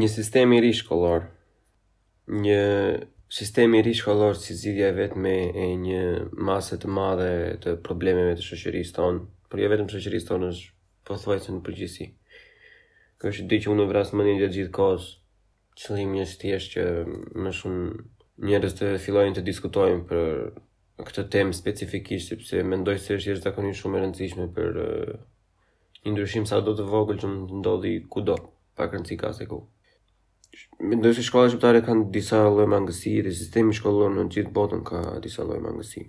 Një sistem i ri shkollor. Një sistem i ri shkollor si zgjidhja e vetme e një mase të madhe të problemeve të shoqërisë tonë, por jo vetëm shoqërisë tonë, është pothuajse në përgjithësi. Kjo është diçka që unë vras mendjen gjatë gjithë kohës. qëllimi është thjesht që më shumë njerëz të fillojnë të diskutojnë për këtë temë specifikisht sepse mendoj se është jashtëzakonisht shumë e rëndësishme për uh, një ndryshim sado të vogël që mund të ndodhi kudo, pak rëndësi ka se ku. Mendoj se shkollat shqiptare kanë disa lloj mangësi dhe sistemi shkollor në gjithë botën ka disa lloj mangësi.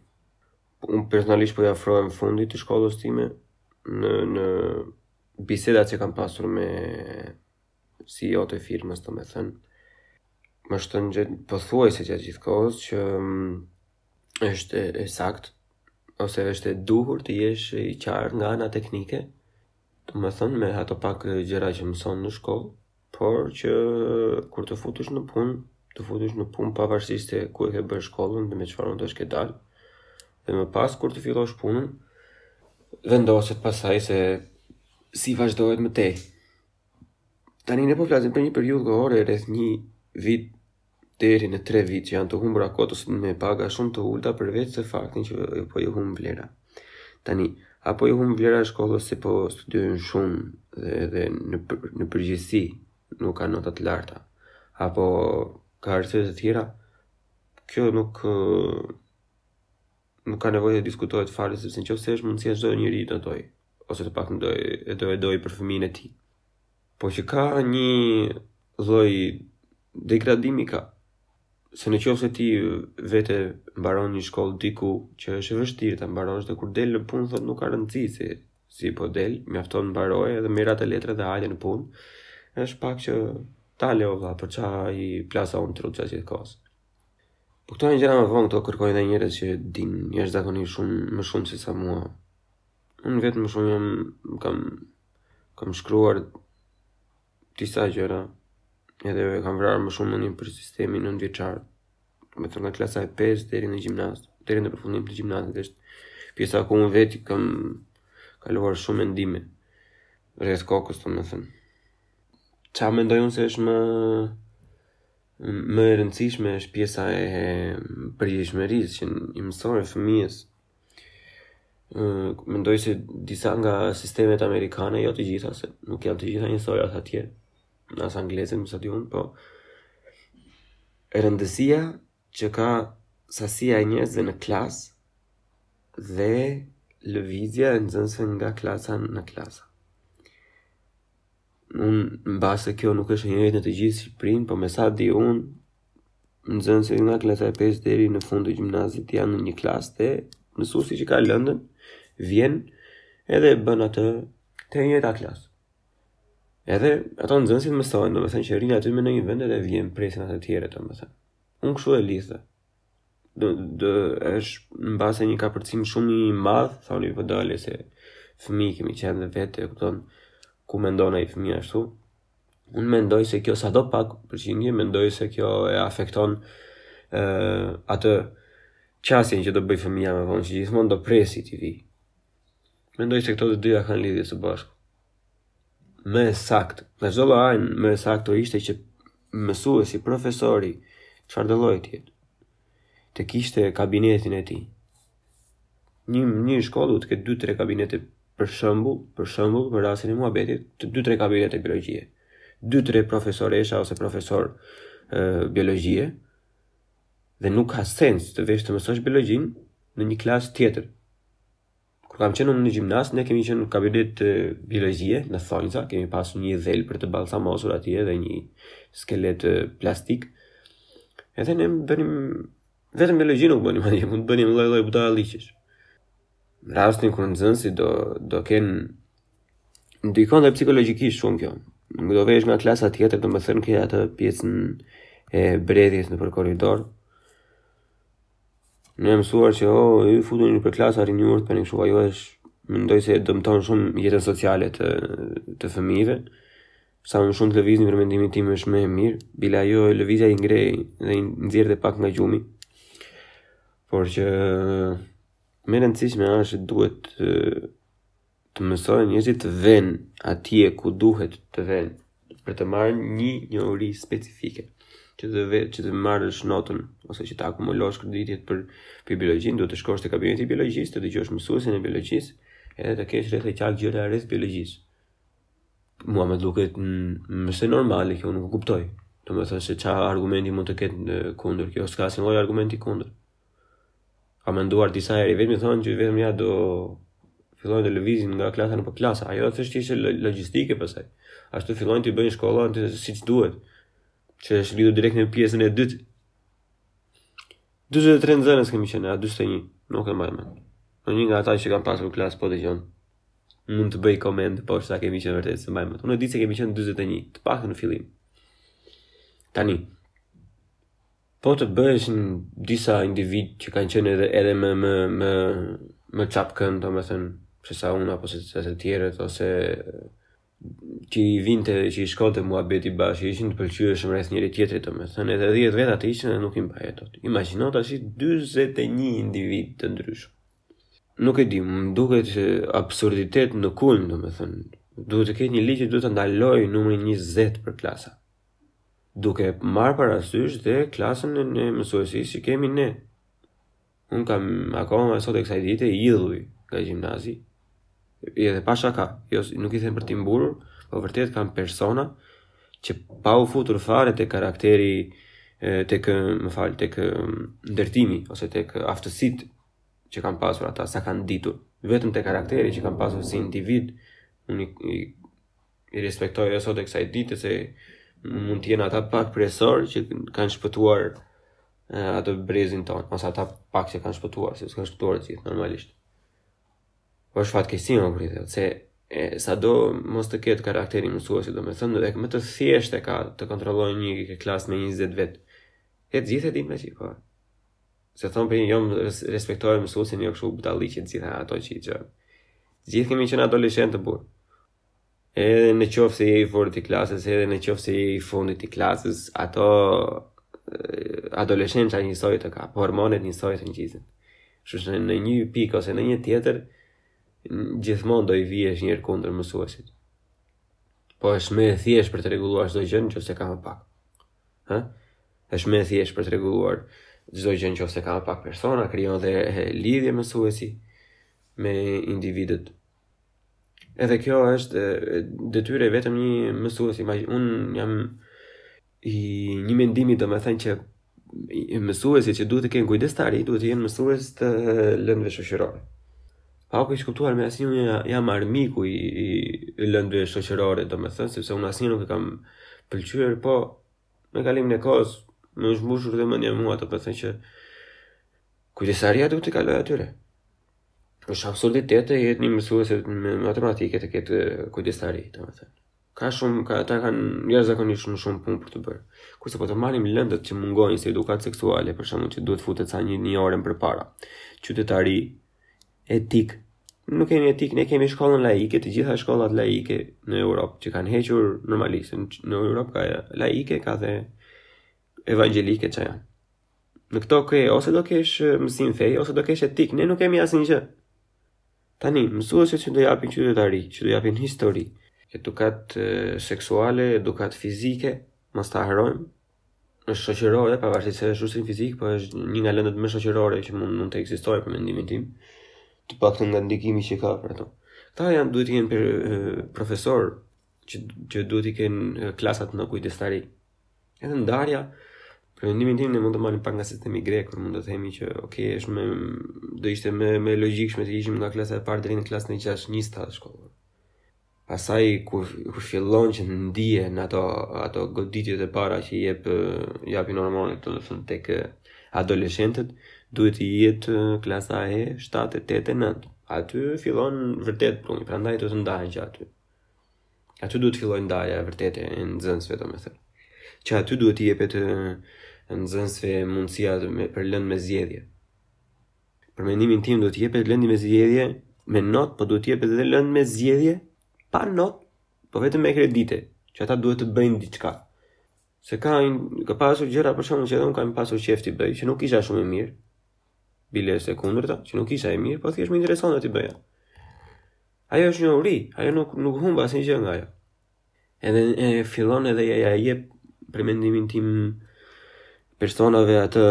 Unë personalisht po i afrohem fundit të shkollës time në në bisedat që kam pasur me CEO të firmës domethënë, më është thënë pothuajse gjatë gjithë kohës që mm, është e saktë, ose është e duhur të jesh i qartë nga ana teknike, domethënë me ato pak gjëra që mëson në shkollë, por që kur të futesh në punë, të futesh në punë pavarësisht se ku e ke bërë shkollën dhe me çfarë mund të kesh dalë. Dhe më pas kur të fillosh punën, vendoset pastaj se si vazhdohet më tej. Tani ne po flasim për një periudhë kohore rreth një vit deri në 3 vit që janë të humbura kot me paga shumë të ulta për vetë faktin që po ju humb vlera. Tani, apo ju humb vlera e shkollës se po studiojnë shumë edhe në, në përgjithësi nuk kanë nota të larta, apo ka arsye të tjera, kjo nuk nuk ka nevojë të diskutohet fare sepse në qoftë se është mundësia çdo njeri do dojë ose të paktën do e do e dojë për fëmijën e tij. Po që ka një lloj degradimi ka. Se në qoftë se ti vete mbaron një shkollë diku që është e vështirë ta mbarosh dhe kur del në punë thotë nuk ka rëndësi se si po del, mjafton mbaroje dhe merri ato letra dhe hajde në punë, është pak që ta le o vëlla, për ça i plasa unë trutë gjithë këtë kohë. Po këto janë gjëra më vonë, këto kërkojnë dhe njerëz që dinë jashtëzakonisht shumë më shumë se sa mua. Unë vetë më shumë jam kam kam shkruar disa gjëra edhe e kam vrarë më shumë mendjen për sistemin nëntëvjeçar domethënë nga klasa e 5 deri në gjimnaz deri në përfundim të gjimnazit është pjesa ku unë vetë kam kaluar shumë mendime rreth kokës domethënë ça mendoj unë se është më Më e rëndësishme është pjesa e përgjegjshmërisë që i mësore fëmijës. Mendoj se disa nga sistemet amerikane, jo të gjitha, se nuk janë të gjitha njësoj as atje, në atë anglezin, me sa di unë, po rëndësia që ka sasia e njerëzve në klasë dhe lëvizja e nxënësve nga klasa në klasa. Unë mbase kjo nuk është e njëjtë në të gjithë Shqipërinë, po me sa di unë, nxënësit nga klasa e 5 deri në fund të gjimnazit janë në një klasë dhe mësuesi që ka lëndën, vjen edhe e bën atë te njëjta klasë. Edhe ata nxënësit mësohen, domethënë që rrinë aty me në një vend edhe vjen presin atë tjetrin domethënë. Unë kështu e lidh, do do është mbase një kapërcim shumë i madh, thoni po dale se fëmijë kemi qenë dhe vetë, e kupton, ku mendon ai fëmijë ashtu. Unë mendoj se kjo sado pak përqindje, mendoj se kjo e afekton ë atë qasjen që do bëjë fëmija më vonë, që gjithmonë do presi t'i vijë. Mendoj se këto të dyja kanë lidhje së bashku. më e saktë, nga çdo lloj anë më e saktë do ishte që mësuesi, profesori, çfarëdo lloj të jetë, të kishte kabinetin e tij. Një një shkollë duhet të ketë 2-3 kabinete për shembull, për shembull për rastin e muhabetit, të 2-3 kabinete biologjie. 2-3 profesoresha ose profesorë, biologjie dhe nuk ka sens të vesh të mësosh biologjin në një klasë tjetër. Kur kam qenë në gjimnaz, ne kemi qenë në kabinet biologjie, në thonjza, kemi pasur një dhelpër të balsamosur atje dhe një skelet plastik. Edhe ne bënim vetëm biologji nuk bënim, ne mund të bënim lloj lloj budallallëqesh. Në rastin kur nxënësi do do ken ndikon edhe psikologjikisht shumë kjo. Nuk do vesh nga klasa tjetër, domethënë ke atë pjesën e bredhjes nëpër korridor. Ne jemi mësuar që o, oh, ju futuni nëpër klasa, rrini urtë, rrini kështu, ajo është, mendoj se dëmton shumë jetën sociale të, të fëmijëve, sa më shumë të lëvizni për mendimin tim është më e mirë, biles ajo lëvizja i ngre dhe i nxjerr dhe pak nga gjumi, por që më e rëndësishme është duhet të mësohen njerëzit të venë atje ku duhet të venë, për të marrë një njohuri specifike. Që të ve, që të marrësh notën ose që të akumulosh kreditet për për biologjinë, duhet të shkosh te kabineti i biologjisë, të dëgjosh mësuesin e biologjisë, edhe të kesh rreth e qark gjëra rreth biologjisë. Mua më duket më se normale kjo, unë nuk e kuptoj. Domethënë se çfarë argumenti mund të ketë kundër, kjo s'ka asnjë lloj argumenti kundër. ka menduar disa herë, vetëm i thonë që vetëm ja do fillojnë të lëvizin nga klasa në klasa. Ajo është thjesht issue logjistike pastaj. Ashtu fillojnë të bëjnë shkollat siç duhet, që është lidhur direkt me pjesën e dytë. 43 nxënës kemi qenë, a 41, nuk e mbaj mend. Ndonjë nga ata që kanë pasur klasë po dëgjon, mund të bëjë koment po sa kemi qenë vërtet, s'e mbaj mend. Unë e di se kemi qenë 41, të paktën në fillim. Tani, Po të bëheshin disa individë që kanë qenë edhe edhe më më më më çapkënë, domethënë, se sa unë apo se sa të tjerët ose që i vinte që i shkonte muhabeti bashkë, ishin të pëlqyeshëm rreth njëri-tjetrit, domethënë edhe 10 veta të ishin dhe nuk i mbaje dot. Imagjino tash 41 individë të ndryshëm. Nuk e di, më duket absurditet në kulm, domethënë. Duhet të ketë një ligj që duhet ta ndalojë numrin 20 për klasa. Duke marrë parasysh dhe klasën e mësuesisë që kemi ne. Unë kam akoma më sot e kësaj dite idhuj nga gjimnazi. Edhe pa shaka, jo, nuk i them për t'i mburrur, po vërtet kam persona që pa u futur fare te karakteri, tek, më fal, tek ndërtimi, ose tek aftësitë që kanë pasur ata, sa kanë ditur. Vetëm te karakteri që kanë pasur si individë, unë i, i respektoj edhe sot e kësaj dite se mund të jenë ata pak profesorë që kanë shpëtuar atë brezin tonë, ose ata pak që kanë shpëtuar, se s'kanë shpëtuar të gjithë, normalisht. Po është fatkeqësi, o burrë, se e, sado mos të ketë karakterin mësuesi, domethënë, dhe më të thjeshtë e ka të kontrollojë një klasë me 20 vetë. E të gjithë e dimë ne që, po. Se thonë për një, jo ne respektojmë mësuesit, jo kështu, budallallëqe të gjitha ato gjëra. Gjithë kemi qenë adoleshentë o burrë. Edhe në qoftë se je i fortë i klasës, edhe në qoftë se je i fundit i klasës, ato adoleshenca njësoj të kap, hormonet njësoj të ngjiten. Kështu që në një pikë ose në një tjetër gjithmonë do i vihesh një herë kundër mësuesit. Po është më e thjeshtë për të rregulluar çdo gjë nëse ka më pak. Hë? Është më e thjeshtë për të rregulluar çdo gjë nëse ka më pak persona, krijon dhe lidhje mësuesi me individët Edhe kjo është detyrë e vetëm një mësuesi, imagjino, unë jam i një mendimi domethënë që mësuesit që duhet të kenë kujdestari, duhet të jenë mësues të lëndëve shoqërore. Pa u keqkuptuar me asnjë, unë jam armiku i, i lëndëve shoqërore, domethënë sepse unë asnjëherë nuk e kam pëlqyer, po me kalimin e kohës më është mbushur dhe mendja mua domethënë që kujdestaria duhet t'u kalojë atyre. Është absurditet të jetë një mësuese me matematikë të ketë kujdestari, domethënë. Ka shumë, ka ata kanë jashtëzakonisht shumë shumë punë për të bërë. Kurse po të marrim lëndët që mungojnë si edukatë seksuale, për shembull, që duhet të futet sa një një orë e më përpara. Qytetari, etikë, nuk kemi etikë, ne kemi shkollën laike, të gjitha shkollat laike në Europë që kanë hequr normalisht, në Europë ka laike, ka dhe evangjelike që janë. Në këto ke ose do kesh mësim feje, ose do kesh etikë. Ne nuk kemi asnjë gjë. Tani, mësuesit që do japin qytetari, që do japin histori, edukatë seksuale, edukatë fizike, mos ta harrojmë, është shoqërore, pavarësisht se është edukim fizik, po është një nga lëndët më shoqërore që mund, mund të ekzistojë për mendimin tim, të paktën nga ndikimi që ka për ato. Këta janë duhet të jenë profesorë që, që duhet të kenë klasat në kujdestari. Edhe ndarja Për mendimin tim ne mund të marrim pak nga sistemi grek, por mund të themi që ok, është më do ishte më e logjikshme të ishim nga klasa e parë deri në klasën e 6 një stad shkollë. Pastaj kur kur fillon që të ndihen ato ato goditjet e para që i jep japin hormonet, domethënë tek adoleshentët, duhet të jetë klasa e 7, 8, 9. Aty fillon vërtet puna, prandaj duhet të ndahen që aty. Aty duhet të fillojë ndarja e vërtetë e nxënësve, domethënë. Që aty duhet t'i jepet nxënësve mundësia të me për lëndë me zgjedhje. Për mendimin tim duhet të jepet lëndë me zgjedhje me notë, po duhet të jepet edhe lëndë me zgjedhje pa notë, po vetëm me kredite, që ata duhet të bëjnë diçka. Se ka një, ka pasur gjëra për shembull që edhe kam pasur qejf t'i bëj, që nuk isha shumë i mirë. Bile se kundërta, që nuk isha i mirë, po thjesht më interesonte t'i bëja. Ajo është njohuri, ajo nuk nuk humb asnjë gjë nga ajo. Edhe e fillon edhe ia, ia jep për mendimin tim personave atë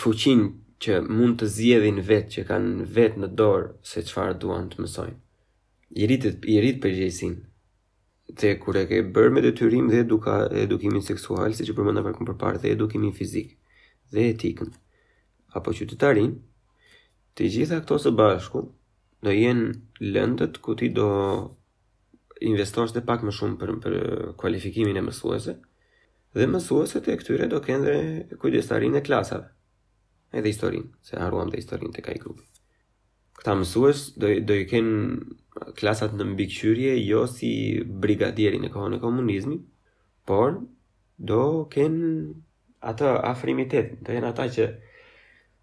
fuqinë që mund të zgjedhin vetë që kanë vetë në dorë se çfarë duan të mësojnë. I rritet i rrit përgjegjësinë. Dhe kur e ke bërë me detyrim dhe eduka edukimin seksual, siç e përmenda pak më parë, dhe edukimin fizik dhe etikën apo qytetarinë, Të gjitha këto së bashku do jenë lëndët ku ti do investosh dhe pak më shumë për, për kualifikimin e mësuesve dhe mësuesit e këtyre do kenë dhe kujdestarinë e klasave edhe historinë, se harruam dhe historinë tek ai grupi. Këta mësues do, do i kenë klasat në mbikëqyrje jo si brigadieri në kohën e komunizmit, por do kenë atë afrimitet, do jenë ata që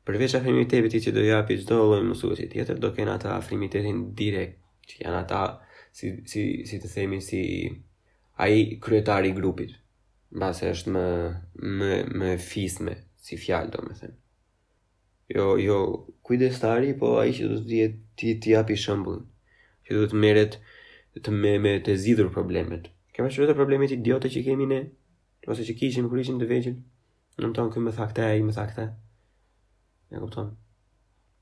përveç afrimitetit që do japi çdo lloj mësuesi tjetër, do kenë atë afrimitetin direkt, që janë ata si si si të themi si ai kryetari i grupit. Mbase është më më më fisnike si fjalë domethënë. Jo, jo, kujdestari, po ai që do të dijë t'i t'i japi shembull, që do të merret të me me të zgjidhur problemet. Kemi shumë, ato problemet idiote që kemi ne Ose që kishim, kur ishim të vegjël, domethënë, ky më më tha këtë, ai më tha këtë. Ja, kupton.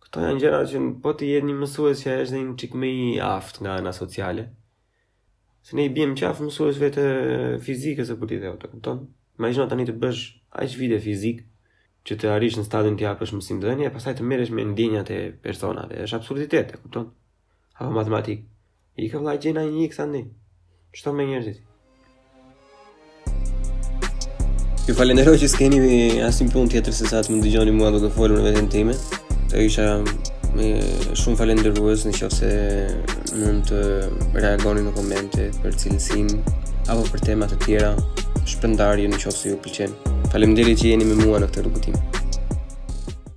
Këto janë gjëra që po të jetë një mësues që është dhe një çikë më i aftë nga ana sociale. Se ne i biem në qafë mësuesve të fizikës e për t'i dhe, kupton. Imagjino tani të bësh aq vite fizikë, që të arrish në stadin të japësh mësimdhënie, e pastaj të merresh me ndjenjat e personave. Është absurditet, e kupton? Apo matematikë. I ka vla gjena i një këta një. Ç'do me njerëzit? Ju falenderoj që s'keni asnjë punë tjetër se sa të më dëgjoni mua duke folur me veten time. Do isha shumë falenderues në qofë se mund të reagoni në komente për cilësinë apo për tema të tjera, shpërndajeni në qofë se ju pëlqen. Faleminderit që jeni me mua në këtë rrugëtim.